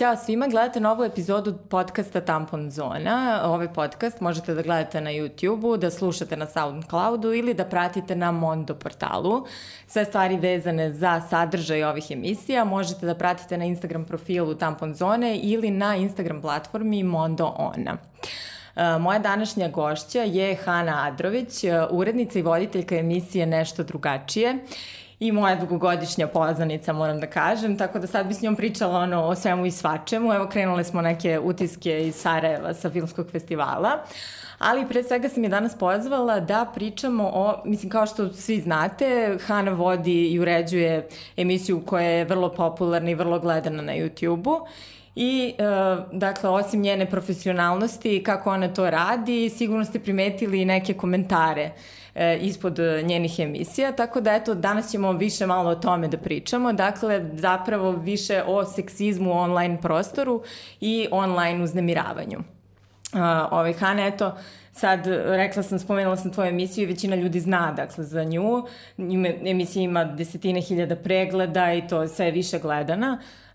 Ćao svima, gledate novu epizodu podcasta Tampon Zona. Ovaj podcast možete da gledate na YouTube-u, da slušate na Soundcloudu ili da pratite na Mondo portalu. Sve stvari vezane za sadržaj ovih emisija možete da pratite na Instagram profilu Tampon Zone ili na Instagram platformi Mondo Ona. E, moja današnja gošća je Hana Adrović, e, urednica i voditeljka emisije Nešto drugačije i moja dugogodišnja poznanica, moram da kažem, tako da sad bi s njom pričala ono o svemu i svačemu. Evo, krenule smo neke utiske iz Sarajeva sa filmskog festivala. Ali pre svega sam je danas pozvala da pričamo o, mislim kao što svi znate, Hana vodi i uređuje emisiju koja je vrlo popularna i vrlo gledana na YouTube-u I, e, dakle, osim njene profesionalnosti, kako ona to radi, sigurno ste primetili neke komentare e, ispod njenih emisija, tako da, eto, danas ćemo više malo o tome da pričamo, dakle, zapravo više o seksizmu u online prostoru i online uznemiravanju. Uh, ovaj, Hane, eto, sad rekla sam, spomenula sam tvoju emisiju i većina ljudi zna, dakle, za nju. Emisija ima desetine hiljada pregleda i to sve više gledana. Uh,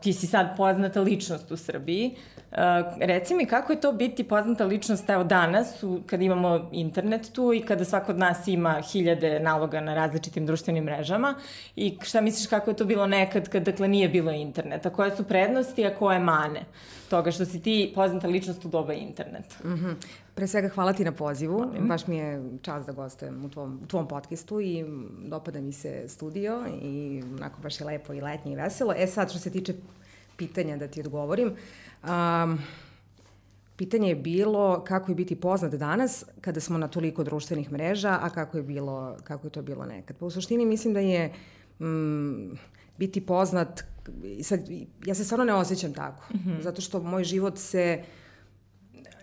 ti si sad poznata ličnost u Srbiji. Uh, reci mi kako je to biti poznata ličnost evo danas u, kad imamo internet tu i kada svako od nas ima hiljade naloga na različitim društvenim mrežama i šta misliš kako je to bilo nekad kad dakle nije bilo interneta? Koje su prednosti, a koje mane toga što si ti poznata ličnost u doba interneta? Mm -hmm. Pre svega hvala ti na pozivu, Molim. baš mi je čast da gostujem u tvom, u tvom podcastu i dopada mi se studio i onako baš je lepo i letnje i veselo. E sad što se tiče pitanja da ti odgovorim, um, pitanje je bilo kako je biti poznat danas kada smo na toliko društvenih mreža, a kako je, bilo, kako je to bilo nekad. Pa u suštini mislim da je mm, biti poznat, sad, ja se stvarno ne osjećam tako, mm -hmm. zato što moj život se uh,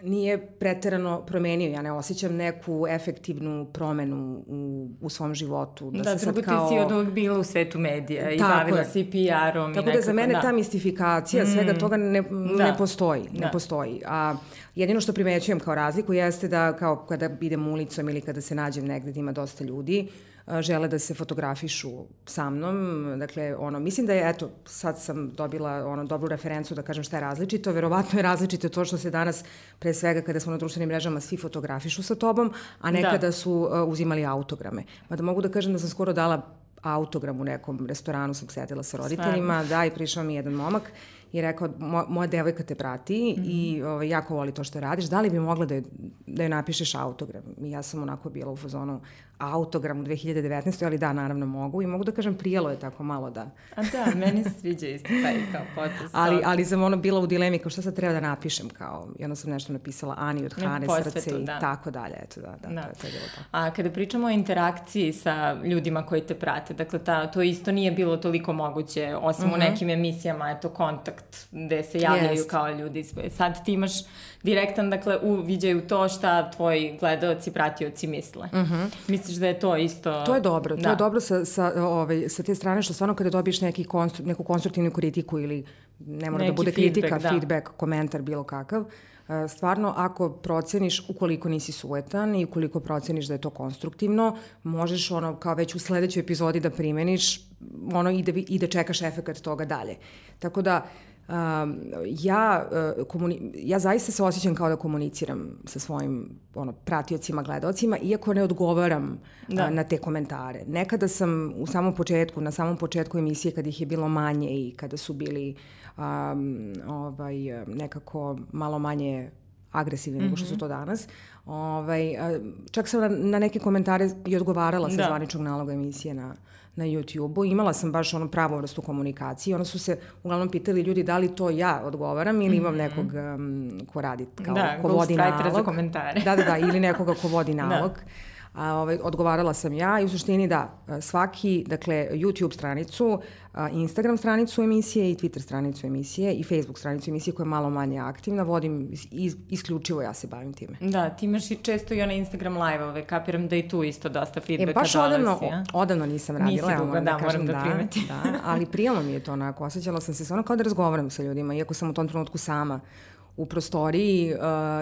nije preterano promenio. Ja ne osjećam neku efektivnu promenu u, u svom životu. Da, da drugo kao... ti si od uvek bila u svetu medija i bavila si PR-om. Tako da za mene da. ta mistifikacija mm. svega toga ne, da. ne postoji. Da. Ne postoji. A jedino što primećujem kao razliku jeste da kao kada idem ulicom ili kada se nađem negde da ima dosta ljudi, uh, žele da se fotografišu sa mnom. Dakle, ono, mislim da je, eto, sad sam dobila ono, dobru referencu da kažem šta je različito. Verovatno je različito to što se danas, pre svega kada smo na društvenim mrežama, svi fotografišu sa tobom, a nekada da. su uh, uzimali autograme. Mada mogu da kažem da sam skoro dala autogram u nekom restoranu, sam sedela sa roditeljima, Sve. da, i prišao mi jedan momak i rekao, mo, moja devojka te prati mm -hmm. i ovaj, jako voli to što radiš, da li bi mogla da je, da je napišeš autogram? I ja sam onako bila u fazonu, autogram u 2019. ali da, naravno mogu i mogu da kažem prijelo je tako malo da... A da, meni se sviđa isto taj kao potest. ali, ali sam ono bila u dilemi kao šta sad treba da napišem kao, i onda sam nešto napisala Ani od Hane, srce i da. tako dalje, eto da, da, da. To, to je bilo to. A kada pričamo o interakciji sa ljudima koji te prate, dakle ta, to isto nije bilo toliko moguće, osim mm -hmm. u mhm. nekim emisijama, eto kontakt gde se javljaju yes. kao ljudi. Sad ti imaš direktan, dakle, uviđaju to šta tvoji gledalci, pratioci misle. Mm -hmm. Misliš da je to isto... To je dobro, da. to je da. dobro sa, sa, ovaj, sa te strane što stvarno kada dobiješ neki konstru, neku konstruktivnu kritiku ili ne mora da neki da bude kritika, feedback, da. feedback, komentar, bilo kakav, e, stvarno ako proceniš ukoliko nisi suetan i ukoliko proceniš da je to konstruktivno, možeš ono kao već u sledećoj epizodi da primeniš ono i da, i da čekaš efekat toga dalje. Tako da Um, ja, uh, komuni, ja zaista se osjećam kao da komuniciram sa svojim ono, pratiocima, gledalcima, iako ne odgovaram da. uh, na te komentare. Nekada sam u samom početku, na samom početku emisije, kada ih je bilo manje i kada su bili um, ovaj, nekako malo manje agresivni mm -hmm. nego što su mhm. to danas. Ovaj, čak sam na, na neke komentare i odgovarala sa da. zvaničnog naloga emisije na, na YouTube-u. Imala sam baš ono pravo vrstu komunikacije. Onda su se uglavnom pitali ljudi da li to ja odgovaram ili imam mhm. nekog um, ko radi, kao, da, ko vodi nalog. za komentare. Da, da, da, ili nekoga ko vodi da. nalog. Da. A, ovaj, odgovarala sam ja i u suštini da, svaki, dakle, YouTube stranicu, Instagram stranicu emisije i Twitter stranicu emisije i Facebook stranicu emisije koja je malo manje aktivna, vodim is, isključivo ja se bavim time. Da, ti imaš i često i one Instagram live-ove, kapiram da i tu isto dosta feedbacka e, baš odavno, ja? odavno nisam radila. Nisi dugo, ja, da, da, moram da, da primetim. Da, ali prijelo mi je to onako, osjećala sam se stvarno kao da razgovaram sa ljudima, iako sam u tom trenutku sama u prostoriji uh,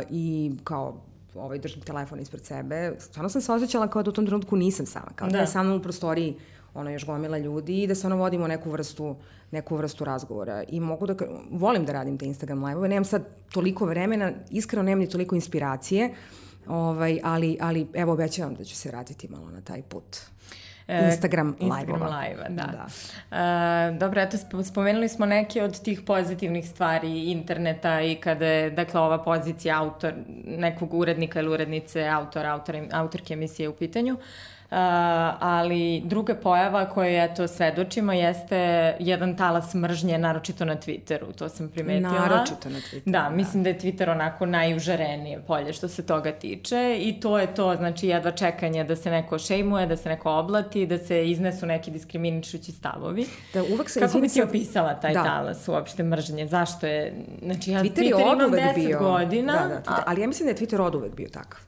i kao ovaj, držim telefon ispred sebe, stvarno sam se osjećala kao da u tom trenutku nisam sama, kao da, da. je sa mnom u prostoriji ono još gomila ljudi i da se ono vodimo neku vrstu neku vrstu razgovora. I mogu da volim da radim te Instagram live-ove, nemam sad toliko vremena, iskreno nemam ni toliko inspiracije, ovaj, ali, ali evo obećavam da ću se vratiti malo na taj put. E, Instagram, Instagram live-ova. da. da. Uh, dobro, eto, spomenuli smo neke od tih pozitivnih stvari interneta i kada je, dakle, ova pozicija autor, nekog urednika ili urednice, autor, autor, autorke emisije u pitanju. Uh, ali druga pojava koja eto svedočimo jeste jedan talas mržnje, naročito na Twitteru, to sam primetila. Naročito na Twitteru. Da, da, mislim da je Twitter onako najužarenije polje što se toga tiče i to je to, znači jedva čekanje da se neko šejmuje, da se neko oblati, da se iznesu neki diskriminičući stavovi. Da, uvek se Kako bi ti opisala taj da. talas uopšte mržnje? Zašto je, znači ja Twitter, Twitter imam 10 bio. godina. Da, da, Twitter, ali ja mislim da je Twitter od uvek bio takav.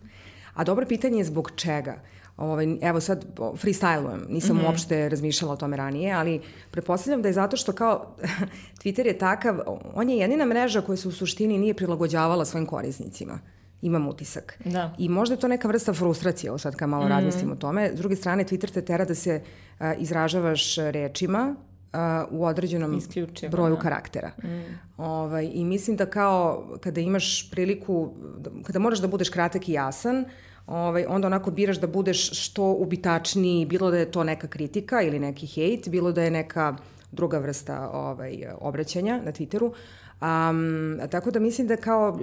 A dobro pitanje je zbog čega. Ovaj, evo sad freestylujem, nisam mm -hmm. uopšte razmišljala o tome ranije, ali pretpostavljam da je zato što kao Twitter je takav, on je jedina mreža koja se u suštini nije prilagođavala svojim korisnicima imam utisak. Da. I možda je to neka vrsta frustracije, ovo sad kad malo mm. razmislim o tome. S druge strane, Twitter te tera da se uh, izražavaš rečima uh, u određenom Isključivo, broju da. karaktera. Mm. Ovaj, I mislim da kao kada imaš priliku, kada moraš da budeš kratak i jasan, ovaj, onda onako biraš da budeš što ubitačniji, bilo da je to neka kritika ili neki hejt, bilo da je neka druga vrsta ovaj, obraćanja na Twitteru. Um, tako da mislim da kao,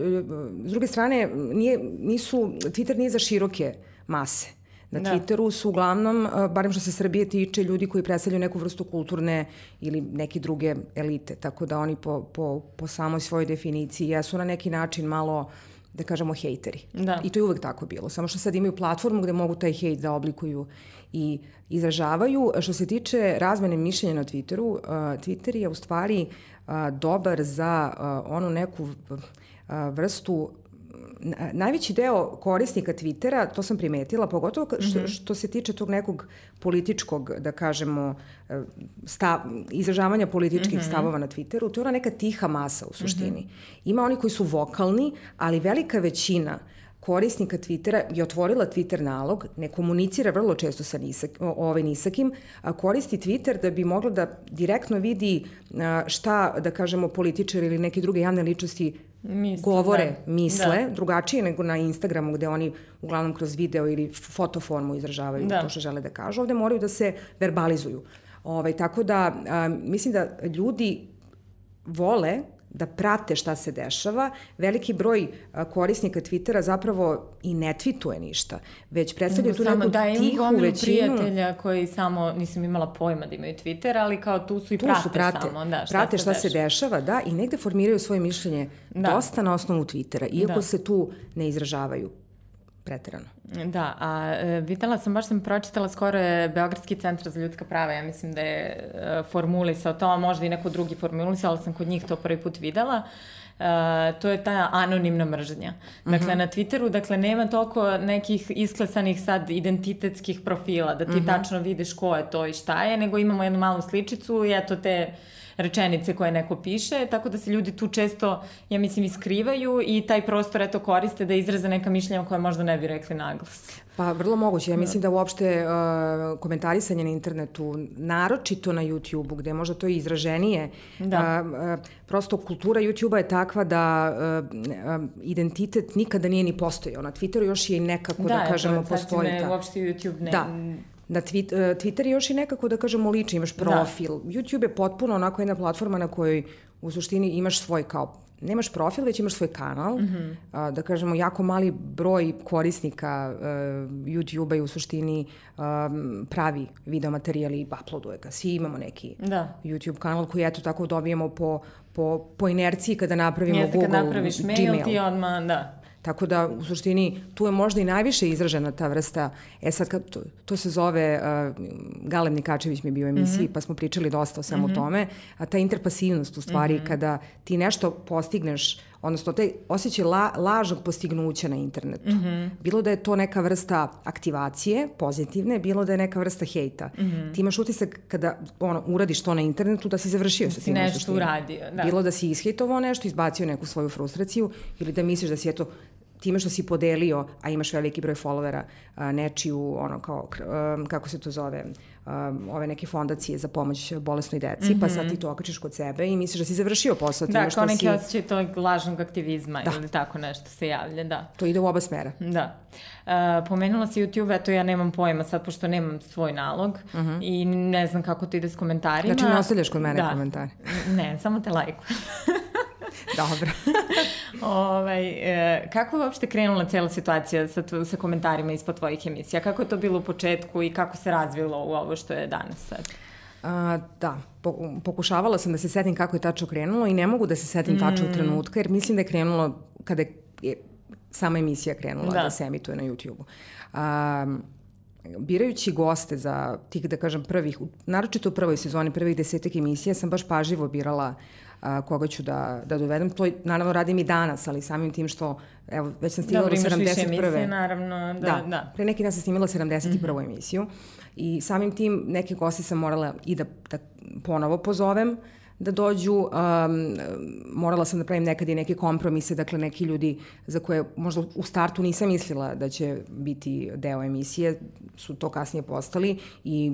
s druge strane, nije, nisu, Twitter nije za široke mase. Na da. Twitteru su uglavnom, barem što se Srbije tiče, ljudi koji predstavljaju neku vrstu kulturne ili neke druge elite, tako da oni po, po, po samoj svojoj definiciji jesu na neki način malo uh, da kažemo, hejteri. Da. I to je uvek tako bilo. Samo što sad imaju platformu gde mogu taj hejt da oblikuju i izražavaju. Što se tiče razmene mišljenja na Twitteru, uh, Twitter je u stvari uh, dobar za uh, onu neku uh, vrstu najveći deo korisnika Twittera, to sam primetila, pogotovo što, mm -hmm. što se tiče tog nekog političkog, da kažemo, e, stav, izražavanja političkih mm -hmm. stavova na Twitteru, to je ona neka tiha masa u suštini. Mm -hmm. Ima oni koji su vokalni, ali velika većina korisnika Twittera je otvorila Twitter nalog, ne komunicira vrlo često sa nisak, ovaj nisakim, a koristi Twitter da bi mogla da direktno vidi šta, da kažemo, političari ili neke druge javne ličnosti Misle, govore, da. misle, da. drugačije nego na Instagramu gde oni uglavnom kroz video ili fotoformu izražavaju da. to što žele da kažu. Ovde moraju da se verbalizuju. Ovaj, tako da, a, mislim da ljudi vole da prate šta se dešava. Veliki broj korisnika Twittera zapravo i ne tweetuje ništa, već predstavlja tu neku da, tihu većinu. prijatelja koji samo, nisam imala pojma da imaju Twitter, ali kao tu su i tu prate, su, prate samo. Da, šta prate se šta dešava. se dešava, da, i negde formiraju svoje mišljenje da. dosta na osnovu Twittera, iako da. se tu ne izražavaju pretirano. Da, a e, videla sam, baš sam pročitala skoro je Beogradski centar za ljudska prava, ja mislim da je e, formulisao to, a možda i neko drugi formulisao, ali sam kod njih to prvi put videla. Uh, to je ta anonimna mržnja. Dakle, uh mhm. -huh. na Twitteru, dakle, nema toliko nekih isklesanih sad identitetskih profila, da ti uh mhm. -huh. tačno vidiš ko je to i šta je, nego imamo jednu malu sličicu i eto te uh, rečenice koje neko piše, tako da se ljudi tu često, ja mislim, iskrivaju i taj prostor eto koriste da izraze neka mišljenja koje možda ne bi rekli naglas. Pa vrlo moguće. Ja da. mislim da uopšte uh, komentarisanje na internetu, naročito na YouTube-u, gde možda to je izraženije, da. Uh, uh, prosto kultura YouTube-a je takva da uh, uh, identitet nikada nije ni postojao. Na Twitteru još je nekako, da, da kažemo, postoji. Da, ne, uopšte YouTube ne... Da Na Twitter, Twitter je još i nekako, da kažemo, liči, imaš da. profil. Da. YouTube je potpuno onako jedna platforma na kojoj u suštini imaš svoj kao nemaš profil, već imaš svoj kanal. Mm -hmm. a, da kažemo, jako mali broj korisnika uh, YouTube-a i u suštini um, pravi video materijal i uploaduje ga. Svi imamo neki da. YouTube kanal koji eto tako dobijemo po, po, po inerciji kada napravimo Jeste, Google, kad napraviš mail, Gmail. ti odmah, da. Tako da, u suštini, tu je možda i najviše izražena ta vrsta, e sad, kad, to, to se zove, uh, Galem Nikačević mi je bio u emisiji, mm -hmm. pa smo pričali dosta o svemu mm -hmm. tome, a ta interpasivnost u stvari, mm -hmm. kada ti nešto postigneš, odnosno taj osjećaj la, lažnog postignuća na internetu. Mm -hmm. Bilo da je to neka vrsta aktivacije, pozitivne, bilo da je neka vrsta hejta. Mm -hmm. Ti imaš utisak kada ono, uradiš to na internetu da si završio da sa tim. Da si nešto uradio. Da. Bilo da si ishejtovao nešto, izbacio neku svoju frustraciju ili da misliš da si eto time što si podelio, a imaš veliki broj followera, nečiju, ono kao, kako se to zove, ove neke fondacije za pomoć bolesnoj deci, mm -hmm. pa sad ti to okačiš kod sebe i misliš da si završio posao. Da, kao neki si... osjećaj tog lažnog aktivizma da. ili tako nešto se javlja, da. To ide u oba smera. Da. Uh, pomenula si YouTube, eto ja nemam pojma sad, pošto nemam svoj nalog mm -hmm. i ne znam kako to ide s komentarima. Znači ne ostavljaš kod mene da. komentare? Ne, samo te lajkujem. Dobro. ovaj, e, kako je uopšte krenula cela situacija sa, sa komentarima ispod tvojih emisija? Kako je to bilo u početku i kako se razvilo u ovo što je danas sad? A, da, pokušavala sam da se setim kako je tačno krenulo i ne mogu da se setim mm. tačno trenutka jer mislim da je krenulo kada je sama emisija krenula da, da se emituje na YouTube-u. Birajući goste za tih, da kažem, prvih, naročito u prvoj sezoni, prvih desetak emisija, sam baš pažljivo birala a, koga ću da, da dovedem. To naravno radim i danas, ali samim tim što, evo, već sam stigla do 71. Dobro, imaš više emisije, naravno. Da, da, da. Pre neki dan sam snimila 71. Mm -hmm. emisiju i samim tim neke goste sam morala i da, da ponovo pozovem, da dođu, um, morala sam da pravim nekad i neke kompromise, dakle neki ljudi za koje možda u startu nisam mislila da će biti deo emisije, su to kasnije postali i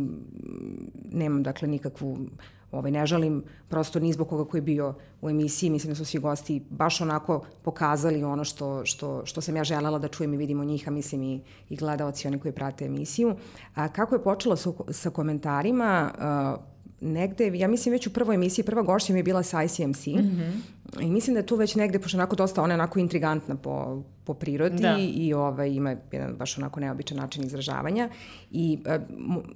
nemam dakle nikakvu ovaj, ne žalim prosto ni zbog koga koji je bio u emisiji, mislim da su svi gosti baš onako pokazali ono što, što, što sam ja želela da čujem i vidimo njih, a mislim i, i gledalci oni koji prate emisiju. A kako je počelo sa, sa komentarima, uh, negde, ja mislim već u prvoj emisiji, prva gošća mi je bila sa ICMC mm -hmm. i mislim da je tu već negde, pošto onako dosta, ona je onako intrigantna po, po prirodi da. i ovaj, ima jedan baš onako neobičan način izražavanja i uh,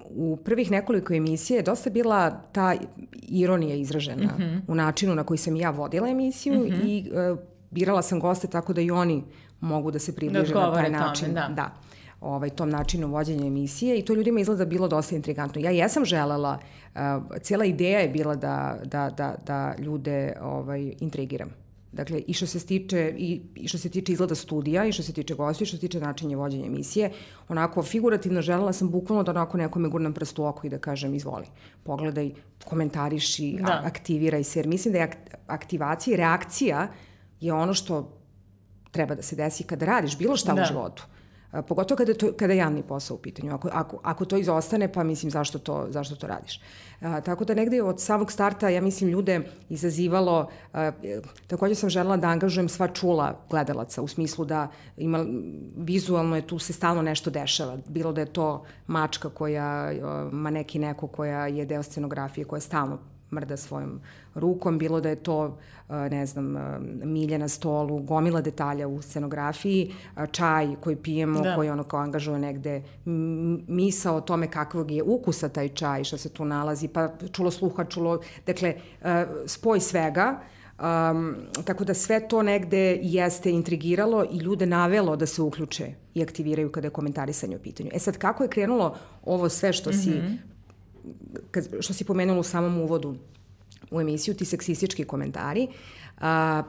u prvih nekoliko emisije je dosta bila ta ironija izražena mm -hmm. u načinu na koji sam ja vodila emisiju mm -hmm. i uh, birala sam goste tako da i oni mogu da se približe da na taj način. Tome, da. da ovaj, tom načinu vođenja emisije i to ljudima izgleda bilo dosta intrigantno. Ja jesam želela, uh, cijela ideja je bila da, da, da, da ljude ovaj, intrigiram. Dakle, i što se tiče, i, i što se tiče izgleda studija, i što se tiče gosti, i što se tiče načinja vođenja emisije, onako figurativno želela sam bukvalno da onako nekome gurnem prst u oko i da kažem izvoli, pogledaj, komentariši, da. aktiviraj se, jer mislim da je aktivacija i reakcija je ono što treba da se desi kada radiš bilo šta da. u životu pogotovo kada, to, kada je javni posao u pitanju. Ako, ako, ako to izostane, pa mislim zašto to, zašto to radiš. A, tako da negde od samog starta, ja mislim, ljude izazivalo, a, takođe sam želela da angažujem sva čula gledalaca, u smislu da ima, vizualno je tu se stalno nešto dešava. Bilo da je to mačka koja, ma neki neko koja je deo scenografije, koja stalno mrda svojom rukom, bilo da je to, ne znam, milje na stolu, gomila detalja u scenografiji, čaj koji pijemo, da. koji ono kao angažuje negde misa o tome kakvog je ukusa taj čaj, šta se tu nalazi, pa čulo sluha, čulo, dakle, spoj svega, Um, tako da sve to negde jeste intrigiralo i ljude navelo da se uključe i aktiviraju kada je komentarisanje u pitanju. E sad, kako je krenulo ovo sve što si, mm -hmm. Kad, što si pomenula u samom uvodu u emisiju, ti seksistički komentari. A,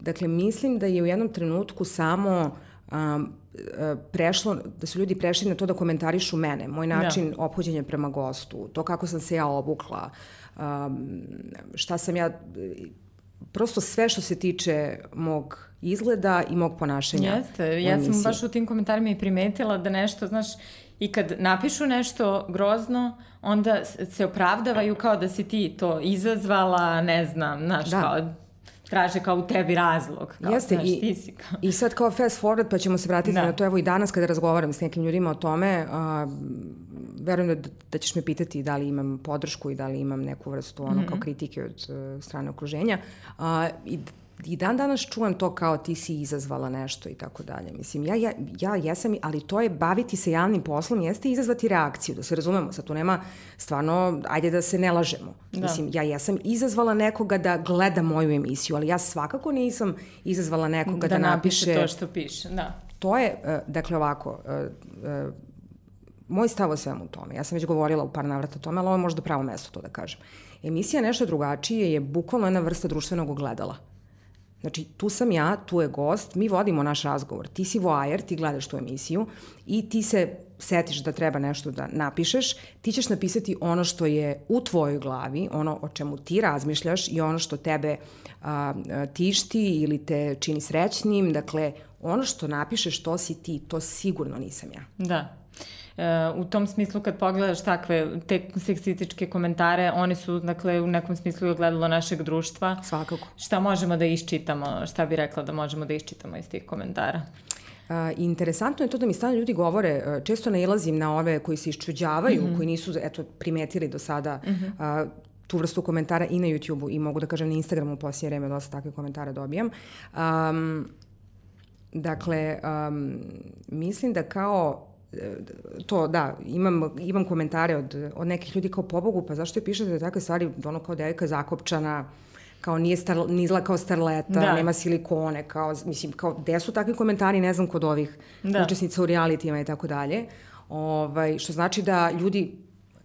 dakle, mislim da je u jednom trenutku samo a, prešlo, da su ljudi prešli na to da komentarišu mene, moj da. način da. ophođenja prema gostu, to kako sam se ja obukla, um, šta sam ja, prosto sve što se tiče mog izgleda i mog ponašanja. Jeste, ja sam baš u tim komentarima i primetila da nešto, znaš, I kad napišu nešto grozno, onda se opravdavaju kao da si ti to izazvala, ne znam, znaš, da. kao traže kao u tebi razlog. Kao, Jeste, znaš, i, ti si kao... i sad kao fast forward, pa ćemo se vratiti da. na to. Evo i danas kada razgovaram s nekim ljudima o tome, a, verujem da, da ćeš me pitati da li imam podršku i da li imam neku vrstu ono, mm -hmm. kao kritike od uh, strane okruženja. A, I i dan danas čujem to kao ti si izazvala nešto i tako dalje. Mislim, ja, ja, ja jesam, ali to je baviti se javnim poslom, jeste izazvati reakciju, da se razumemo, sad tu nema stvarno, ajde da se ne lažemo. Da. Mislim, ja jesam izazvala nekoga da gleda moju emisiju, ali ja svakako nisam izazvala nekoga da, da napiše... to što piše, da. To je, uh, dakle, ovako, uh, uh, moj stav o svemu tome. Ja sam već govorila u par navrata o tome, ali ovo je možda pravo mesto to da kažem. Emisija Nešto drugačije je bukvalno jedna vrsta društvenog ogledala Znači, tu sam ja, tu je gost, mi vodimo naš razgovor. Ti si voajer, ti gledaš tu emisiju i ti se setiš da treba nešto da napišeš, ti ćeš napisati ono što je u tvojoj glavi, ono o čemu ti razmišljaš i ono što tebe a, tišti ili te čini srećnim. Dakle, ono što napišeš, to si ti, to sigurno nisam ja. Da, u tom smislu kad pogledaš takve te seksističke komentare, oni su dakle u nekom smislu ogledalo našeg društva. Svakako. Šta možemo da iščitamo, šta bi rekla da možemo da iščitamo iz tih komentara? Uh, interesantno je to da mi stalno ljudi govore, često nailazim na ove koji se iščuđavaju, mm -hmm. koji nisu eto, primetili do sada mm -hmm. uh, tu vrstu komentara i na YouTube-u i mogu da kažem na Instagramu u poslije vreme dosta takve komentare dobijam. Um, dakle, um, mislim da kao to, da, imam, imam komentare od, od nekih ljudi kao pobogu, pa zašto je pišete takve stvari, ono kao devojka zakopčana, kao nije star, nizla kao starleta, da. nema silikone, kao, mislim, kao, gde su takvi komentari, ne znam, kod ovih da. učesnica u realitijima i tako dalje. Ovaj, što znači da ljudi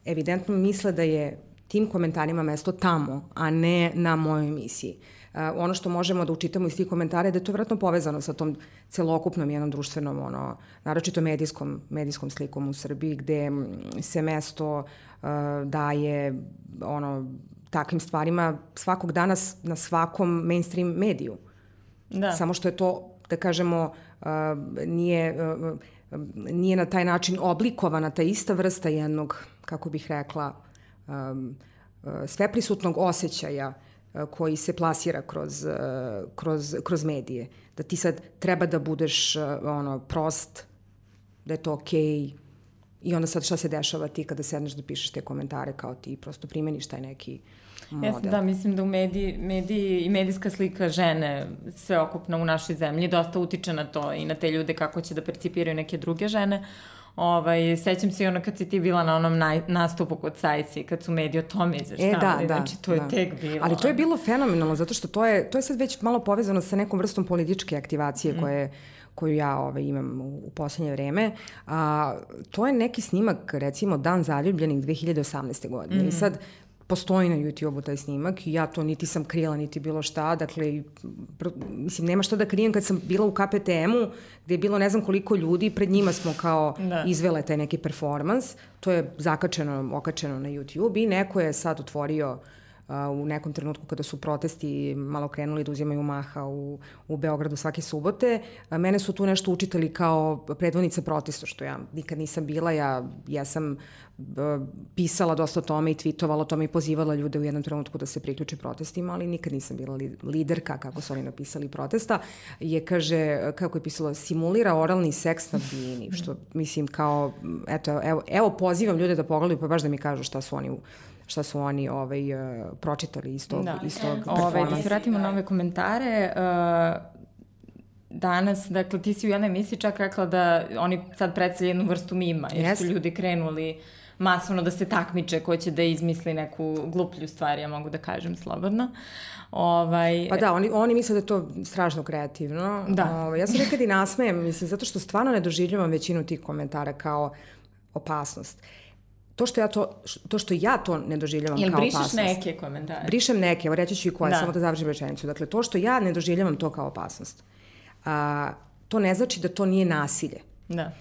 evidentno misle da je tim komentarima mesto tamo, a ne na mojoj emisiji. Uh, ono što možemo da učitamo iz tih komentara je da je to vratno povezano sa tom celokupnom jednom društvenom, ono, naročito medijskom, medijskom slikom u Srbiji, gde se mesto uh, daje ono, takvim stvarima svakog dana na svakom mainstream mediju. Da. Samo što je to, da kažemo, uh, nije, uh, nije na taj način oblikovana ta ista vrsta jednog, kako bih rekla, um, sveprisutnog osjećaja koji se plasira kroz, kroz, kroz medije. Da ti sad treba da budeš ono, prost, da je to okej, okay, I onda sad šta se dešava ti kada sedneš da pišeš te komentare kao ti prosto primeniš taj neki model. Jeste, da, mislim da u mediji, mediji i medijska slika žene sveokupno u našoj zemlji dosta utiče na to i na te ljude kako će da percipiraju neke druge žene. Ovaj, sećam se i ono kad si ti bila na onom naj, nastupu kod Sajci, kad su mediji o tome izveštavali. E, da, da. Znači, to je da. tek bilo. Ali to je bilo fenomenalno, zato što to je, to je sad već malo povezano sa nekom vrstom političke aktivacije mm. koje koju ja ovaj, imam u, u poslednje vreme. A, to je neki snimak, recimo, Dan zaljubljenih 2018. godine. Mm. I sad, postoji na YouTube-u taj snimak i ja to niti sam krila, niti bilo šta, dakle, pr, mislim, nema šta da krijem kad sam bila u KPTM-u, gde je bilo ne znam koliko ljudi, pred njima smo kao da. izvele taj neki performans, to je zakačeno, okačeno na YouTube i neko je sad otvorio uh, u nekom trenutku kada su protesti malo krenuli da uzimaju maha u, u Beogradu svake subote. Mene su tu nešto učitali kao predvodnica protesta, što ja nikad nisam bila. Ja, ja sam pisala dosta o tome i tweetovala o tome i pozivala ljude u jednom trenutku da se priključe protestima, ali nikad nisam bila liderka, kako su oni napisali protesta. Je, kaže, kako je pisalo, simulira oralni seks na bini, što mislim kao, eto, evo, evo pozivam ljude da pogledaju pa baš da mi kažu šta su oni šta su oni ovaj, uh, pročitali iz tog, da. iz tog ovaj, Da se vratimo na ove komentare, uh, danas, dakle, ti si u jednoj emisiji čak rekla da oni sad predstavljaju jednu vrstu mima, jer yes. su ljudi krenuli masovno da se takmiče ko će da izmisli neku gluplju stvar, ja mogu da kažem slobodno. Ovaj... Pa da, oni, oni misle da je to strašno kreativno. Da. Ovaj, ja se nekad i nasmejem, mislim, zato što stvarno ne doživljavam većinu tih komentara kao opasnost. Uh, to što ja to, to što ja to ne doživljavam Jel kao opasnost. Jel brišeš neke komentare? Brišem neke, evo reći ću i koje, da. samo da završim rečenicu. Dakle, to što ja ne doživljavam to kao opasnost, a, to ne znači da to nije nasilje. Da.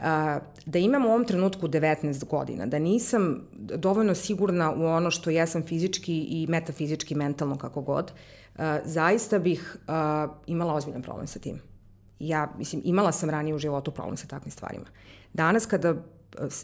A, da imam u ovom trenutku 19 godina, da nisam dovoljno sigurna u ono što jesam fizički i metafizički, mentalno kako god, a, zaista bih a, imala ozbiljan problem sa tim. Ja, mislim, imala sam ranije u životu problem sa takvim stvarima. Danas kada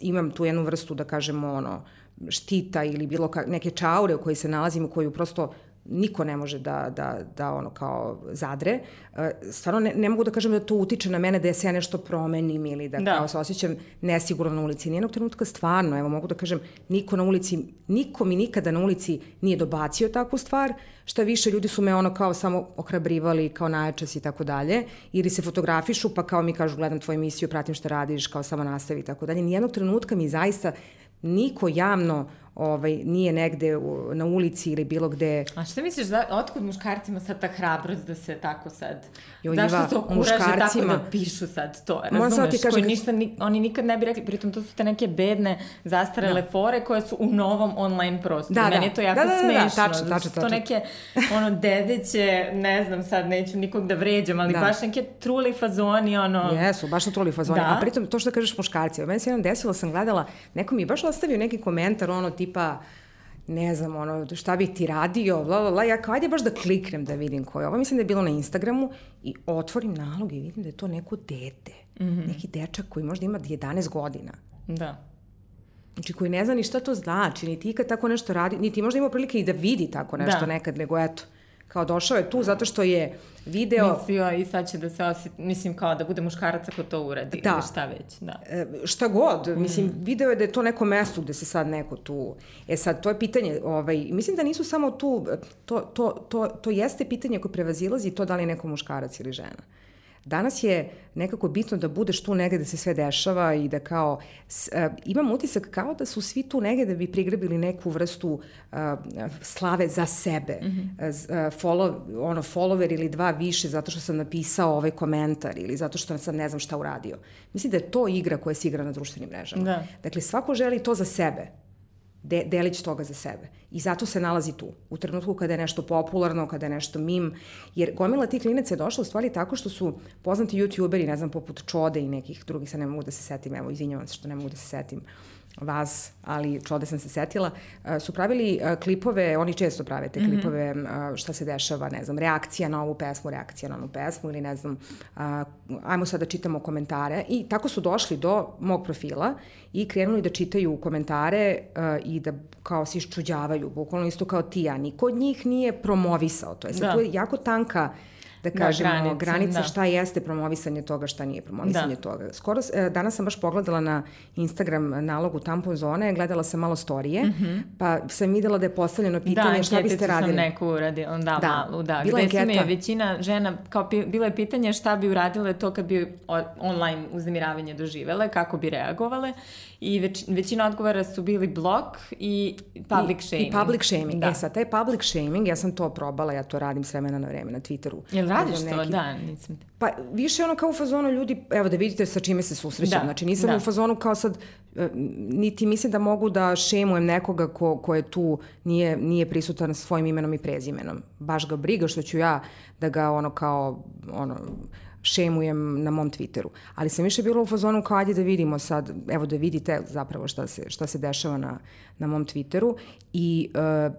imam tu jednu vrstu, da kažemo, ono, štita ili bilo ka, neke čaure u kojoj se nalazim, u koju prosto niko ne može da, da, da ono kao zadre. E, stvarno ne, ne mogu da kažem da to utiče na mene da se ja nešto promenim ili da, da. kao se osjećam nesigurno na ulici. Nijednog trenutka stvarno, evo mogu da kažem, niko na ulici, niko mi nikada na ulici nije dobacio takvu stvar, šta više ljudi su me ono kao samo ohrabrivali kao najčas i tako dalje, ili se fotografišu pa kao mi kažu gledam tvoju emisiju, pratim šta radiš, kao samo nastavi i tako dalje. Nijednog trenutka mi zaista niko javno ovaj, nije negde u, na ulici ili bilo gde. A šta misliš, da, otkud muškarcima sad ta hrabrost da se tako sad, jo, zašto se okuraže tako da pišu sad to, razumeš, ti kaže, koji ništa, ni, oni nikad ne bi rekli, pritom to su te neke bedne, zastarele da. fore koje su u novom online prostoru. Da, Meni da. je to jako da, da, da, smešno. Da, tačno, tačno, tačno. To neke, ono, dedeće, ne znam sad, neću nikog da vređam, ali da. baš neke truli fazoni, ono... Jesu, baš na truli fazoni. Da. A pritom, to što kažeš muškarci, meni se jednom desilo, sam gledala, neko mi je baš ostavio neki komentar, ono, tipa, ne znam, ono, šta bih ti radio, bla, bla, bla, ja kao, ajde baš da kliknem da vidim ko je ovo. Mislim da je bilo na Instagramu i otvorim nalog i vidim da je to neko dete. Mm -hmm. Neki dečak koji možda ima 11 godina. Da. Znači, koji ne zna ni šta to znači, niti ikad tako nešto radi, niti možda ima prilike i da vidi tako nešto da. nekad, nego eto, kao došao je tu zato što je video... Mislio i sad će da se osjeti, mislim kao da bude muškarac ako to uradi da. ili šta već, da. E, šta god, mm. mislim, video je da je to neko mesto gde se sad neko tu... E sad, to je pitanje, ovaj, mislim da nisu samo tu, to, to, to, to jeste pitanje koje prevazilazi to da li je neko muškarac ili žena. Danas je nekako bitno da budeš tu negde da se sve dešava i da kao, s, uh, imam utisak kao da su svi tu negde da bi prigrebili neku vrstu uh, slave za sebe. Mm -hmm. uh, follow, ono, follower ili dva više zato što sam napisao ovaj komentar ili zato što sam ne znam šta uradio. Mislim da je to igra koja se igra na društvenim mrežama. Da. Dakle, svako želi to za sebe de, delić toga za sebe. I zato se nalazi tu. U trenutku kada je nešto popularno, kada je nešto mim. Jer gomila tih klinaca je došla u stvari tako što su poznati youtuberi, ne znam, poput Čode i nekih drugih, sad ne mogu da se setim, evo, izvinjavam se što ne mogu da se setim vas, ali čode sam se setila, su pravili klipove, oni često prave te mhm. klipove, šta se dešava, ne znam, reakcija na ovu pesmu, reakcija na onu pesmu ili ne znam, ajmo sad da čitamo komentare i tako su došli do mog profila i krenuli da čitaju komentare i da kao se iščuđavaju, bukvalno isto kao ti, a niko od njih nije promovisao to. Je sad, da. to je jako tanka da, da kažemo, da, granice, granica da. šta jeste promovisanje toga, šta nije promovisanje da. toga. Skoro, e, danas sam baš pogledala na Instagram nalogu tampon zone, gledala sam malo storije, mm -hmm. pa sam videla da je postavljeno pitanje da, šta biste radili. Da, neku uradila, da, da, malu, da. Bila Gde mi je većina žena, kao bilo je pitanje šta bi uradile to kad bi online uznemiravanje doživele, kako bi reagovale i već, većina odgovora su bili blok i public I, shaming. I public shaming. Da. E sad, taj public shaming, ja sam to probala, ja to radim s vremena na vreme na Twitteru. Jel radiš neki, to? Da, nisam. Pa više ono kao u fazonu ljudi, evo da vidite sa čime se susrećem. Da. Znači nisam da. u fazonu kao sad, e, niti mislim da mogu da šemujem nekoga ko, ko je tu, nije, nije prisutan svojim imenom i prezimenom. Baš ga briga što ću ja da ga ono kao, ono, šemujem na mom Twitteru. Ali sam više bila u fazonu kao ajde da vidimo sad, evo da vidite zapravo šta se, šta se dešava na, na mom Twitteru i uh,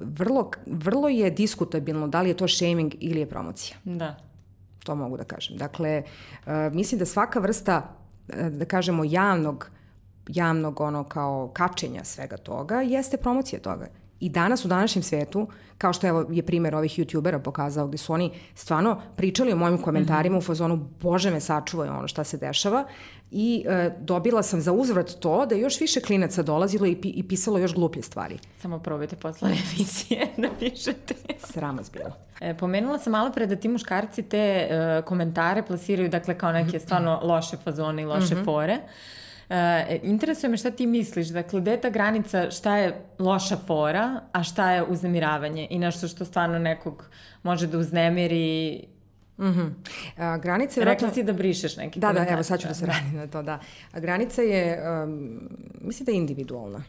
vrlo, vrlo je diskutabilno da li je to shaming ili je promocija. Da. To mogu da kažem. Dakle, uh, mislim da svaka vrsta, uh, da kažemo, javnog javnog ono kao kačenja svega toga jeste promocija toga. I danas u današnjem svetu, kao što evo je primer ovih youtubera pokazao gde su oni stvarno pričali o mojim komentarima mm -hmm. u fazonu bože me sačuvaj ono šta se dešava i e, dobila sam za uzvrat to da je još više klinaca dolazilo i, pi, i pisalo još gluplje stvari. Samo probajte posle emisije da pišete. Srama zbila. E, pomenula sam malo pre da ti muškarci te e, komentare plasiraju dakle kao neke mhm. stvarno loše fazone i loše mm -hmm. fore. E, interesuje me šta ti misliš, dakle, gde je ta granica, šta je loša fora, a šta je uznemiravanje i nešto što stvarno nekog može da uznemiri Mm -hmm. A, granica je... Rekla si da brišeš neki Da, komentar. da, evo sad ću da se da. radim na to, da. A granica je, um, mislim da je individualna.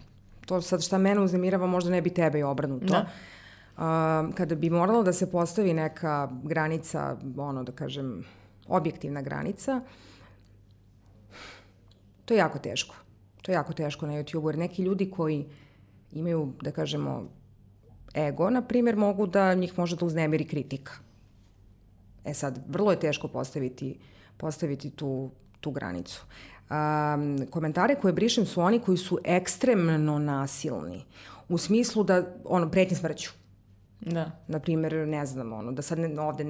To sad šta mene uznemirava možda ne bi tebe i obrnuto. Da. Um, kada bi morala da se postavi neka granica, ono da kažem, objektivna granica, To je jako teško. To je jako teško na YouTube-u, jer neki ljudi koji imaju, da kažemo, ego, na primjer, mogu da njih može da uznemiri kritika. E sad, vrlo je teško postaviti, postaviti tu, tu granicu. Um, komentare koje brišem su oni koji su ekstremno nasilni. U smislu da, ono, pretnje smrću. Da. Naprimjer, ne znam, ono, da sad ne, ovde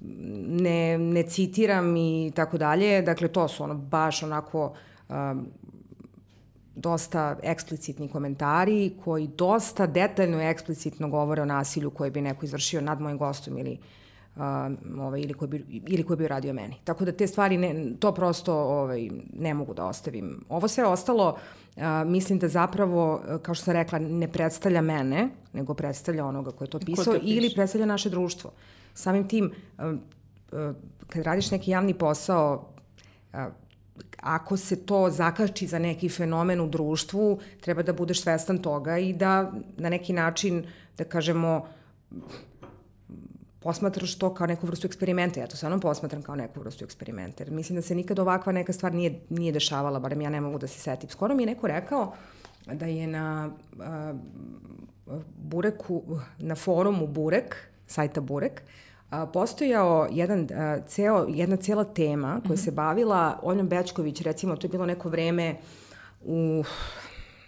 ne, ne citiram i tako dalje. Dakle, to su ono baš onako um, dosta eksplicitni komentari koji dosta detaljno i eksplicitno govore o nasilju koje bi neko izvršio nad mojim gostom ili ovaj, ili, koji bi, ili koji bi radio meni. Tako da te stvari, ne, to prosto ovaj, ne mogu da ostavim. Ovo sve ostalo, a, mislim da zapravo, kao što sam rekla, ne predstavlja mene, nego predstavlja onoga ko je to pisao to ili predstavlja naše društvo. Samim tim, a, a, kad radiš neki javni posao, a, ako se to zakači za neki fenomen u društvu, treba da budeš svestan toga i da na neki način, da kažemo, posmatraš to kao neku vrstu eksperimenta. Ja to stvarno posmatram kao neku vrstu eksperimenta. Jer mislim da se nikad ovakva neka stvar nije, nije dešavala, barem ja ne mogu da se setim. Skoro mi je neko rekao da je na uh, Bureku, na forumu Burek, sajta Burek, a, postojao jedan, a, ceo, jedna cela tema koja mm -hmm. se bavila Oljom Bečković, recimo, to je bilo neko vreme u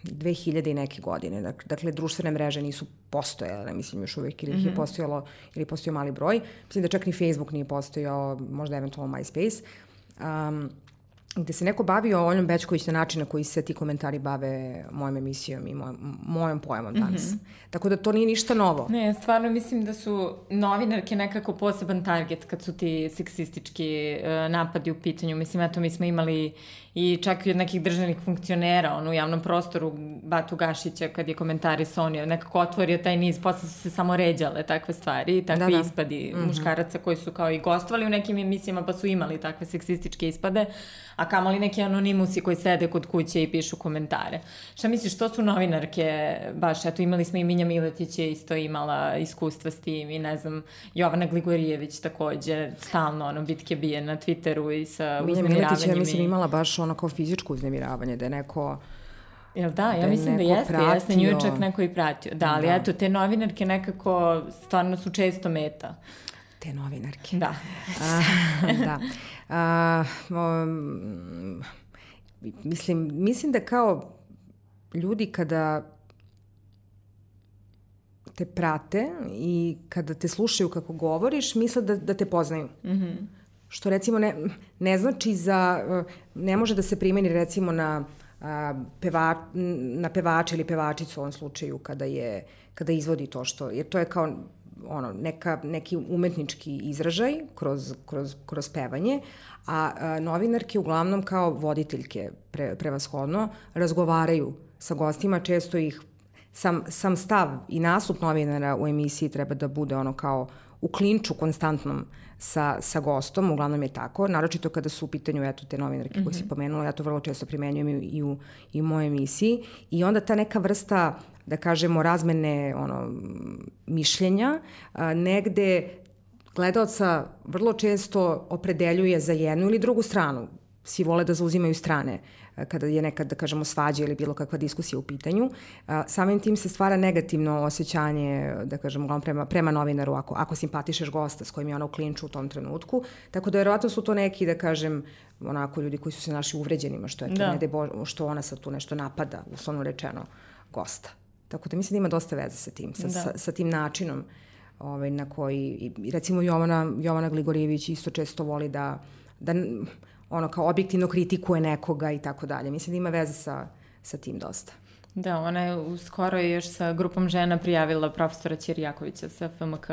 2000 i neke godine. Dakle, društvene mreže nisu postojale, mislim još uvijek, ili ih je mhm. postojalo, ili postojao mali broj. Mislim da čak ni Facebook nije postojao, možda eventualno MySpace. Um, gde se neko bavio Oljom Bečković na način na koji se ti komentari bave mojom emisijom i mojom, mojom pojemom danas. Mm -hmm. Tako da to nije ništa novo. Ne, stvarno mislim da su novinarke nekako poseban target kad su ti seksistički uh, napadi u pitanju. Mislim, eto, mi smo imali i čak i od nekih državnih funkcionera, on u javnom prostoru Batu Gašića kad je komentarisao, on je nekako otvorio taj niz, posle su se samo ređale takve stvari, takve da, da. ispadi mm -hmm. muškaraca koji su kao i gostovali u nekim emisijama pa su imali takve seksističke ispade, a kamali neki anonimusi koji sede kod kuće i pišu komentare. Šta misliš, što su novinarke, baš, eto imali smo i Minja Miletić je isto imala iskustva s tim i ne znam, Jovana Gligorijević takođe, stalno ono bitke bije na Twitteru i sa Minja Miletić je, mislim, imala baš ono kao fizičko uznemiravanje, da je neko Jel da, ja da mislim da jeste, pratio. jeste, nju čak neko i pratio. Da, ali da. eto, te novinarke nekako stvarno su često meta. Te novinarke. Da. A, da. A, um, mislim, mislim da kao ljudi kada te prate i kada te slušaju kako govoriš, misle da, da te poznaju. Mm -hmm. Što recimo ne, ne znači za, ne može da se primeni recimo na peva, na pevača ili pevačicu u ovom slučaju kada je kada izvodi to što, jer to je kao ono, neka, neki umetnički izražaj kroz, kroz, kroz pevanje, a, a novinarke uglavnom kao voditeljke pre, prevashodno razgovaraju sa gostima, često ih sam, sam stav i nastup novinara u emisiji treba da bude ono kao u klinču konstantnom sa, sa gostom, uglavnom je tako, naročito kada su u pitanju eto, te novinarke mm -hmm. koje si mhm. pomenula, ja to vrlo često primenjujem i, i, u, i u mojoj emisiji i onda ta neka vrsta da kažemo, razmene ono, mišljenja, a, negde gledalca vrlo često opredeljuje za jednu ili drugu stranu. Svi vole da zauzimaju strane kada je nekad, da kažemo, svađa ili bilo kakva diskusija u pitanju. Samim tim se stvara negativno osjećanje, da kažemo, prema, prema novinaru ako, ako simpatišeš gosta s kojim je ona u klinču u tom trenutku. Tako da verovatno su to neki, da kažem, onako ljudi koji su se naši uvređenima, što je to, da. ne bo, što ona sad tu nešto napada, uslovno rečeno, gosta. Tako da mislim da ima dosta veze sa tim, sa, da. sa, sa tim načinom ovaj, na koji, recimo Jovana, Jovana Gligorijević isto često voli da, da ono kao objektivno kritikuje nekoga i tako dalje. Mislim da ima veze sa, sa tim dosta. Da, ona je skoro još sa grupom žena prijavila profesora Ćirjakovića sa FMK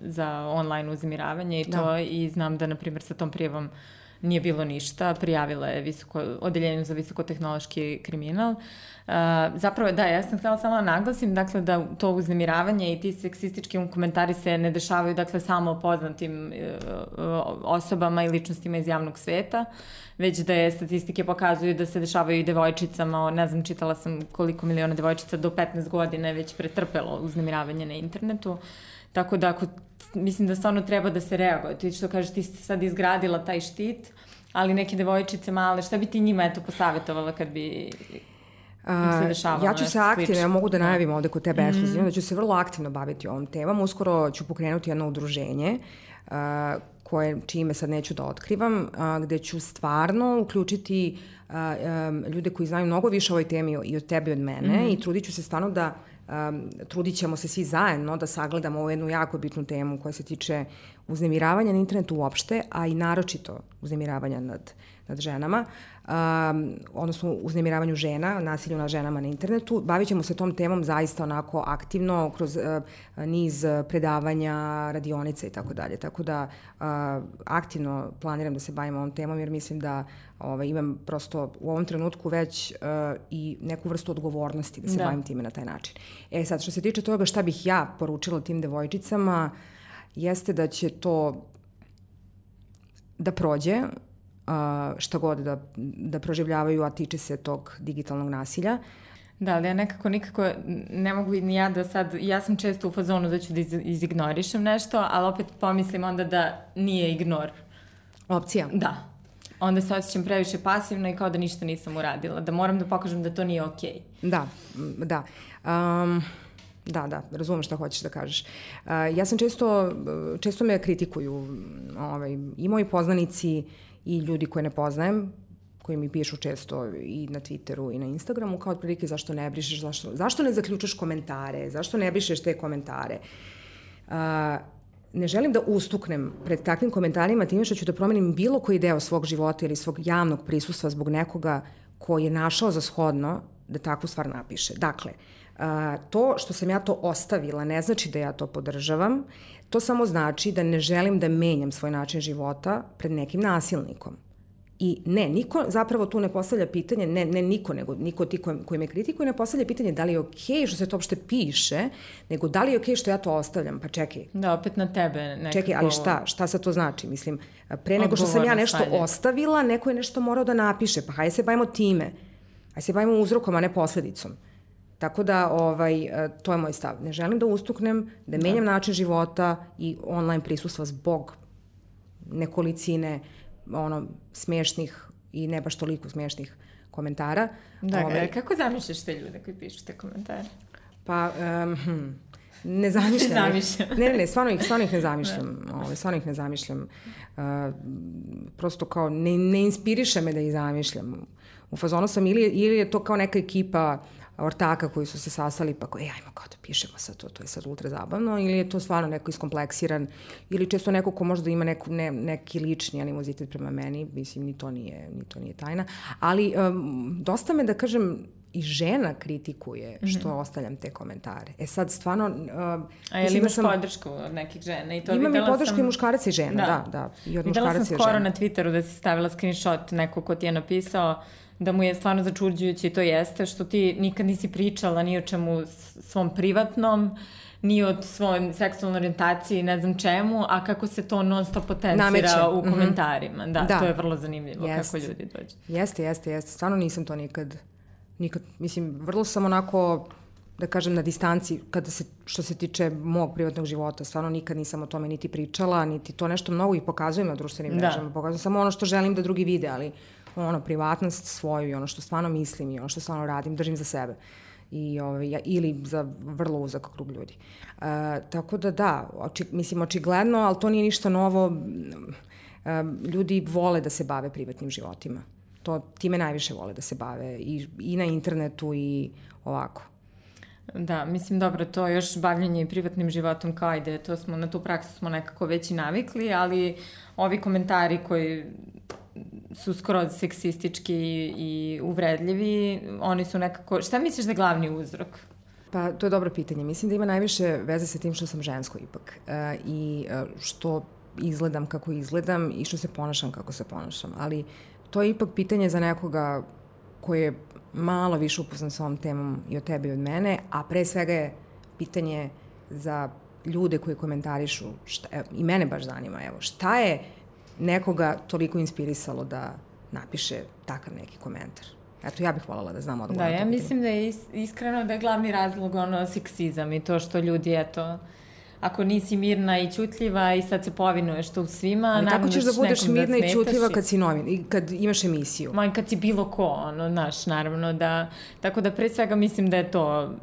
za online uzmiravanje i to da. i znam da, na primjer, sa tom prijavom nije bilo ništa, prijavila je visoko, odeljenju za visokotehnološki kriminal. Uh, zapravo, da, ja sam htjela samo da naglasim, dakle, da to uznemiravanje i ti seksistički komentari se ne dešavaju, dakle, samo poznatim uh, osobama i ličnostima iz javnog sveta, već da je statistike pokazuju da se dešavaju i devojčicama, ne znam, čitala sam koliko miliona devojčica do 15 godina je već pretrpelo uznemiravanje na internetu. Tako da ako, mislim da stvarno treba da se reaguje. Ti što kažeš, ti si sad izgradila taj štit, ali neke devojčice male, šta bi ti njima eto posavetovala kad bi A, dešavalo ja ću se aktivno, ja mogu da, da najavim ovde kod tebe ekskluzivno, mm. da ću se vrlo aktivno baviti ovom temom. Uskoro ću pokrenuti jedno udruženje uh, koje, čime sad neću da otkrivam, a, gde ću stvarno uključiti a, a, ljude koji znaju mnogo više o ovoj temi i od tebe i od mene mm. i trudit ću se stvarno da um, trudit ćemo se svi zajedno da sagledamo ovu jednu jako bitnu temu koja se tiče uznemiravanja na internetu uopšte, a i naročito uznemiravanja nad, nad ženama, um, odnosno uznemiravanju žena, nasilju na ženama na internetu. Bavit ćemo se tom temom zaista onako aktivno kroz uh, niz predavanja, radionica i tako dalje. Tako da uh, aktivno planiram da se bavim ovom temom jer mislim da ovaj, imam prosto u ovom trenutku već uh, i neku vrstu odgovornosti da se da. bavim time na taj način. E sad, što se tiče toga šta bih ja poručila tim devojčicama, jeste da će to da prođe, a, šta god da, da proživljavaju, a tiče se tog digitalnog nasilja. Da, ali ja nekako nikako ne mogu ni ja da sad, ja sam često u fazonu da ću da iz, izignorišem nešto, ali opet pomislim onda da nije ignor. Opcija? Da. Onda se osjećam previše pasivno i kao da ništa nisam uradila, da moram da pokažem da to nije okej. Okay. Da, da. Um, Da, da, razumem šta hoćeš da kažeš. Uh, ja sam često, često me kritikuju ovaj, i moji poznanici i ljudi koje ne poznajem, koji mi pišu često i na Twitteru i na Instagramu, kao otprilike zašto ne brišeš, zašto, zašto ne zaključaš komentare, zašto ne brišeš te komentare. Uh, ne želim da ustuknem pred takvim komentarima time što ću da promenim bilo koji deo svog života ili svog javnog prisustva zbog nekoga ko je našao za shodno da takvu stvar napiše. Dakle, a, to što sam ja to ostavila ne znači da ja to podržavam, to samo znači da ne želim da menjam svoj način života pred nekim nasilnikom. I ne, niko zapravo tu ne postavlja pitanje, ne, ne niko, nego niko ti koji, koji me kritikuje ne postavlja pitanje da li je okej okay što se to uopšte piše, nego da li je okej okay što ja to ostavljam, pa čekaj. Da, opet na tebe nekako... Čekaj, ali šta, šta sad to znači? Mislim, pre nego što sam ja nešto stavlje. ostavila, neko je nešto morao da napiše, pa hajde se bavimo time. Hajde se bavimo uzrokom, a ne posledicom. Tako da, ovaj, e, to je moj stav. Ne želim da ustuknem, da, da. menjam način života i online prisustva zbog nekolicine ono, smešnih i ne baš toliko smešnih komentara. Da, ovaj, kako zamišljaš te ljude koji pišu te komentare? Pa, um, hm, ne zamišljam. ne zamišljam. ne, ne, ne, stvarno ih, stvarno ih ne zamišljam. Da. Ovaj, stvarno ih ne zamišljam. Uh, prosto kao, ne, ne inspiriše me da ih zamišljam. U fazonu sam ili, ili je to kao neka ekipa ortaka koji su se sasali pa kao, ej, ajmo kao da pišemo sad to, to je sad ultra zabavno, ili je to stvarno neko iskompleksiran, ili često neko ko možda ima neku, ne, neki lični animozitet prema meni, mislim, ni to nije, ni to nije tajna, ali um, dosta me, da kažem, i žena kritikuje što mm -hmm. ostavljam te komentare. E sad, stvarno... Uh, A je li imaš sam, podršku od nekih žena? I to imam i podršku sam... i muškaraca i žena, da, da. da I od videla sam skoro na Twitteru da si stavila screenshot neko ko ti je napisao da mu je stvarno začuđujuće i to jeste što ti nikad nisi pričala ni o čemu svom privatnom, ni o svojoj seksualnoj orijentaciji, ne znam čemu, a kako se to non stop potencira Nameće. u mhm. komentarima. Mm -hmm. da, da, to je vrlo zanimljivo Jest. kako ljudi dođe. Jeste, jeste, jeste. Stvarno nisam to nikad, nikad, mislim, vrlo sam onako da kažem, na distanci, kada se, što se tiče mog privatnog života, stvarno nikad nisam o tome niti pričala, niti to nešto mnogo i pokazujem na društvenim da. mrežama. Pokazujem samo ono što želim da drugi vide, ali ono, privatnost svoju i ono što stvarno mislim i ono što stvarno radim, držim za sebe i ovaj, ili za vrlo uzak krug ljudi. E, tako da da, oči, mislim očigledno, ali to nije ništa novo. E, ljudi vole da se bave privatnim životima. To time najviše vole da se bave i, i na internetu i ovako. Da, mislim, dobro, to još bavljanje privatnim životom kao ide, to smo, na tu praksu smo nekako već i navikli, ali ovi komentari koji su skroz seksistički i uvredljivi, oni su nekako, šta misliš da je glavni uzrok? Pa, to je dobro pitanje. Mislim da ima najviše veze sa tim što sam žensko ipak e, i e, što izgledam kako izgledam i što se ponašam kako se ponašam. Ali to je ipak pitanje za nekoga koji je malo više upoznan sa ovom temom i od tebe i od mene, a pre svega je pitanje za ljude koji komentarišu, šta, i mene baš zanima, evo, šta je nekoga toliko inspirisalo da napiše takav neki komentar? Eto, ja bih voljela da znam odgovor. Da, ja mislim da je iskreno da je glavni razlog ono seksizam i to što ljudi, eto, ako nisi mirna i ćutljiva i sad se povinuješ to u svima, Ali kako ćeš da budeš mirna da i ćutljiva kad si novin, i kad imaš emisiju? Ma kad si bilo ko, ono, znaš, naravno da, tako da pre svega mislim da je to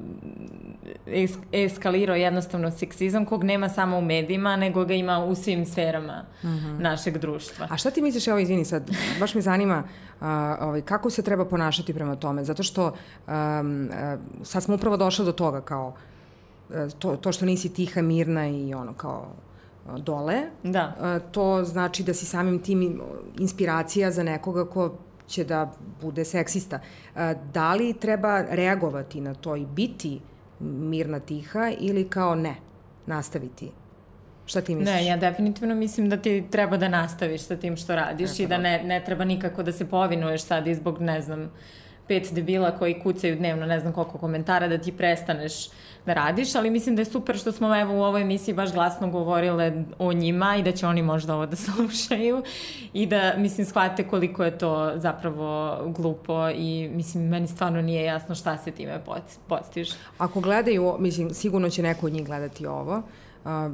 es, eskalirao jednostavno seksizam kog nema samo u medijima, nego ga ima u svim sferama mm -hmm. našeg društva. A šta ti misliš, evo izvini sad, baš me zanima uh, ovaj, kako se treba ponašati prema tome, zato što um, sad smo upravo došli do toga kao to, to što nisi tiha, mirna i ono kao dole, da. to znači da si samim tim inspiracija za nekoga ko će da bude seksista. Da li treba reagovati na to i biti mirna, tiha ili kao ne, nastaviti? Šta ti misliš? Ne, ja definitivno mislim da ti treba da nastaviš sa tim što radiš i da ne, ne treba nikako da se povinuješ sad i zbog, ne znam, pet debila koji kucaju dnevno ne znam koliko komentara da ti prestaneš da radiš, ali mislim da je super što smo evo u ovoj emisiji baš glasno govorile o njima i da će oni možda ovo da slušaju i da mislim shvate koliko je to zapravo glupo i mislim meni stvarno nije jasno šta se time postiže. Ako gledaju, mislim sigurno će neko od njih gledati ovo, A,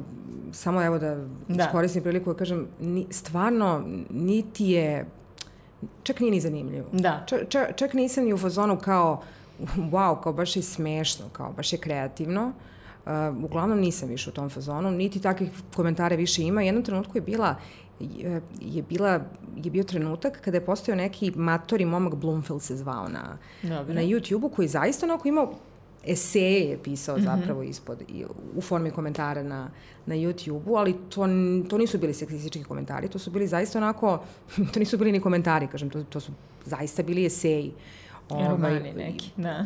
samo evo da, da. iskoristim priliku da kažem, ni, stvarno niti je, čak nije ni zanimljivo. Da. Čak, čak, čak nisam ni u fazonu kao, wow, kao baš je smešno, kao baš je kreativno. Uh, uglavnom nisam više u tom fazonu, niti takvih komentare više ima. Jednom trenutku je bila je, je, bila, je bio trenutak kada je postojao neki matori momak Bloomfield se zvao na, Dobre. na YouTube-u koji zaista onako imao eseje je pisao mm -hmm. zapravo ispod, u formi komentara na, na YouTube-u, ali to, to nisu bili seksistički komentari, to su bili zaista onako, to nisu bili ni komentari, kažem, to, to su zaista bili eseji. Ovaj, neki, da.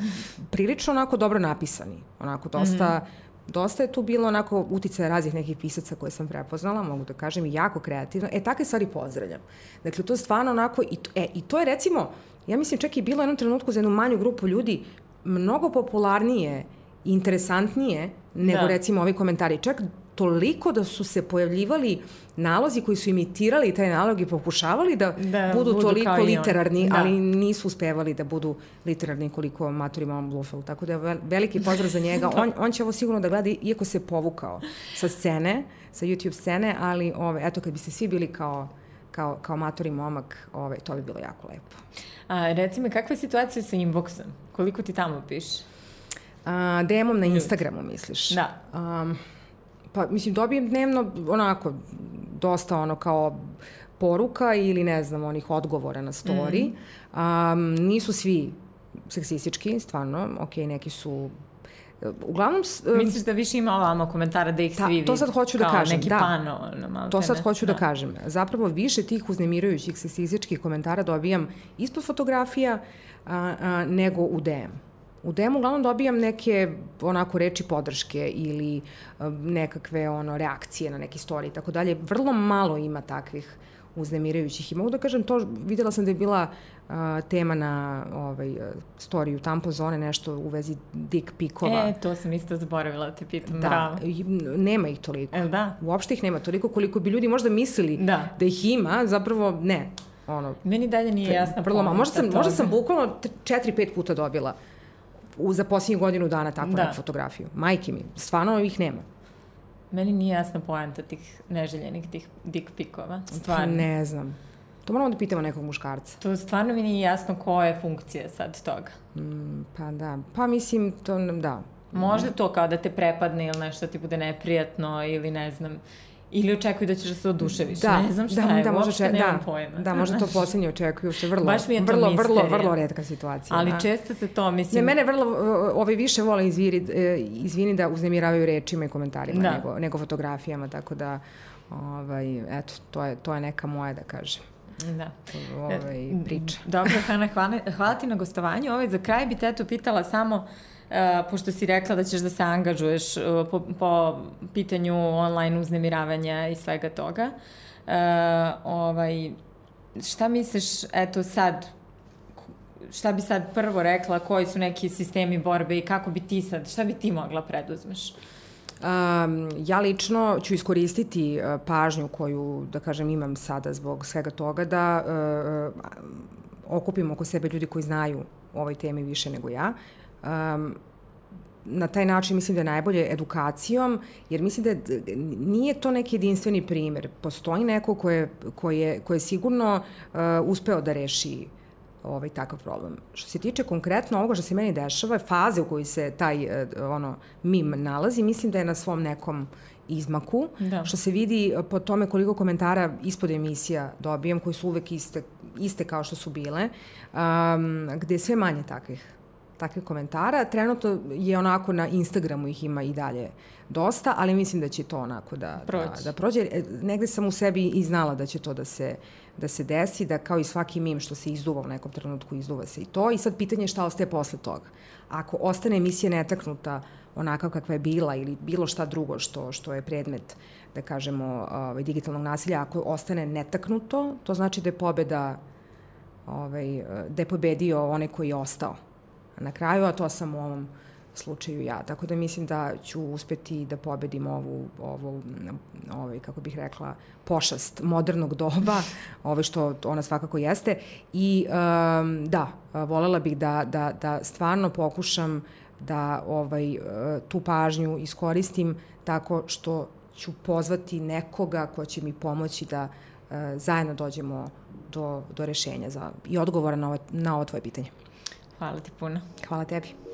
Prilično onako dobro napisani, onako dosta, mm -hmm dosta je tu bilo onako uticaja raznih nekih pisaca koje sam prepoznala, mogu da kažem, i jako kreativno. E, takve stvari pozdravljam. Dakle, to je stvarno onako, i to, e, i to je recimo, ja mislim čak i bilo u jednom trenutku za jednu manju grupu ljudi mnogo popularnije i interesantnije nego da. recimo ovi komentari. Čak toliko da su se pojavljivali nalozi koji su imitirali taj nalog i pokušavali da, da budu, budu toliko literarni, da. ali nisu uspevali da budu literarni koliko Maturi Mom Blufeld. Tako da je veliki pozdrav za njega. on, on će ovo sigurno da gleda, iako se povukao sa scene, sa YouTube scene, ali ove, eto, kad biste svi bili kao kao, kao matori momak, ove, to bi bilo jako lepo. A, reci me, kakva je situacija sa inboxom? Koliko ti tamo piše? A, DM-om na Instagramu, misliš? Da. Um, pa, mislim, dobijem dnevno onako, dosta ono kao poruka ili ne znam, onih odgovora na story. Mm. Um, nisu svi seksistički, stvarno, ok, neki su Uglavnom... Misliš da više ima ovamo komentara da ih ta, svi vidi? To sad hoću da kažem. neki da. pano. Ono, to sad ne? hoću da. da kažem. Zapravo više tih uznemirajućih seksističkih komentara dobijam ispod fotografija a, a, nego u DM. U DM uglavnom dobijam neke onako reči podrške ili a, nekakve ono reakcije na neki story i tako dalje. Vrlo malo ima takvih uznemirajućih. I mogu da kažem to, videla sam da je bila uh, tema na ovaj, storiju tampo zone, nešto u vezi dick pikova. E, to sam isto zaboravila da te pitam, da, bravo. nema ih toliko. E, da? Uopšte ih nema toliko koliko bi ljudi možda mislili da, da ih ima, zapravo ne. Ono, Meni dalje nije jasna vrlo malo. Možda sam, možda sam bukvalno četiri, pet puta dobila u, za posljednju godinu dana takvu da. fotografiju. Majke mi, stvarno ih nema. Meni nije jasna poenta tih neželjenih tih dick pikova. Stvarno. Ne znam. To moramo da pitamo nekog muškarca. To stvarno mi nije jasno koja je funkcija sad toga. Mm, pa da. Pa mislim, to da. Možda to kao da te prepadne ili nešto ti bude neprijatno ili ne znam Ili očekuju da ćeš da se oduševiš. Da, ne znam šta da, je, da, uopšte nemam da, pojma. Da, možda to posljednje očekuju, što je vrlo, Baš mi je to vrlo, vrlo, vrlo redka situacija. Ali da. često se to, mislim... Ne, mene vrlo, ovi više vole izviri, e, izvini da uznemiravaju rečima i komentarima da. nego, nego fotografijama, tako da, ovaj, eto, to je, to je neka moja, da kažem. Da. Ovaj, priča. Dobro, Hana, hvala, hvala ti na gostovanju. Ovaj, za kraj bi te eto pitala samo pošto si rekla da ćeš da se angažuješ uh, po, po pitanju online uznemiravanja i svega toga. Uh, ovaj, šta misliš, eto sad, šta bi sad prvo rekla, koji su neki sistemi borbe i kako bi ti sad, šta bi ti mogla preduzmeš? Um, ja lično ću iskoristiti uh, pažnju koju, da kažem, imam sada zbog svega toga da uh, okupim oko sebe ljudi koji znaju o ovoj temi više nego ja um, na taj način mislim da je najbolje edukacijom, jer mislim da nije to neki jedinstveni primer. Postoji neko ko je, ko je, ko je sigurno uh, uspeo da reši ovaj takav problem. Što se tiče konkretno ovoga što se meni dešava, faze u kojoj se taj uh, ono mim nalazi, mislim da je na svom nekom izmaku, da. što se vidi po tome koliko komentara ispod emisija dobijem, koji su uvek iste, iste kao što su bile, um, gde je sve manje takvih takvih komentara. Trenutno je onako na Instagramu ih ima i dalje dosta, ali mislim da će to onako da, da, da prođe. E, negde sam u sebi i znala da će to da se, da se desi, da kao i svaki mim što se izduva u nekom trenutku, izduva se i to. I sad pitanje je šta ostaje posle toga. Ako ostane emisija netaknuta onakav kakva je bila ili bilo šta drugo što, što je predmet da kažemo, ovaj, digitalnog nasilja, ako ostane netaknuto, to znači da je pobeda ovaj, da je pobedio onaj koji je ostao na kraju, a to sam u ovom slučaju ja. Tako da mislim da ću uspeti da pobedim ovu, ovu ovaj, kako bih rekla, pošast modernog doba, ovaj što ona svakako jeste. I um, da, volela bih da, da, da stvarno pokušam da ovaj, tu pažnju iskoristim tako što ću pozvati nekoga ko će mi pomoći da uh, zajedno dođemo do, do rešenja za, i odgovora na ovo, na ovo tvoje pitanje. Hvala ti puno. Hvala tebi.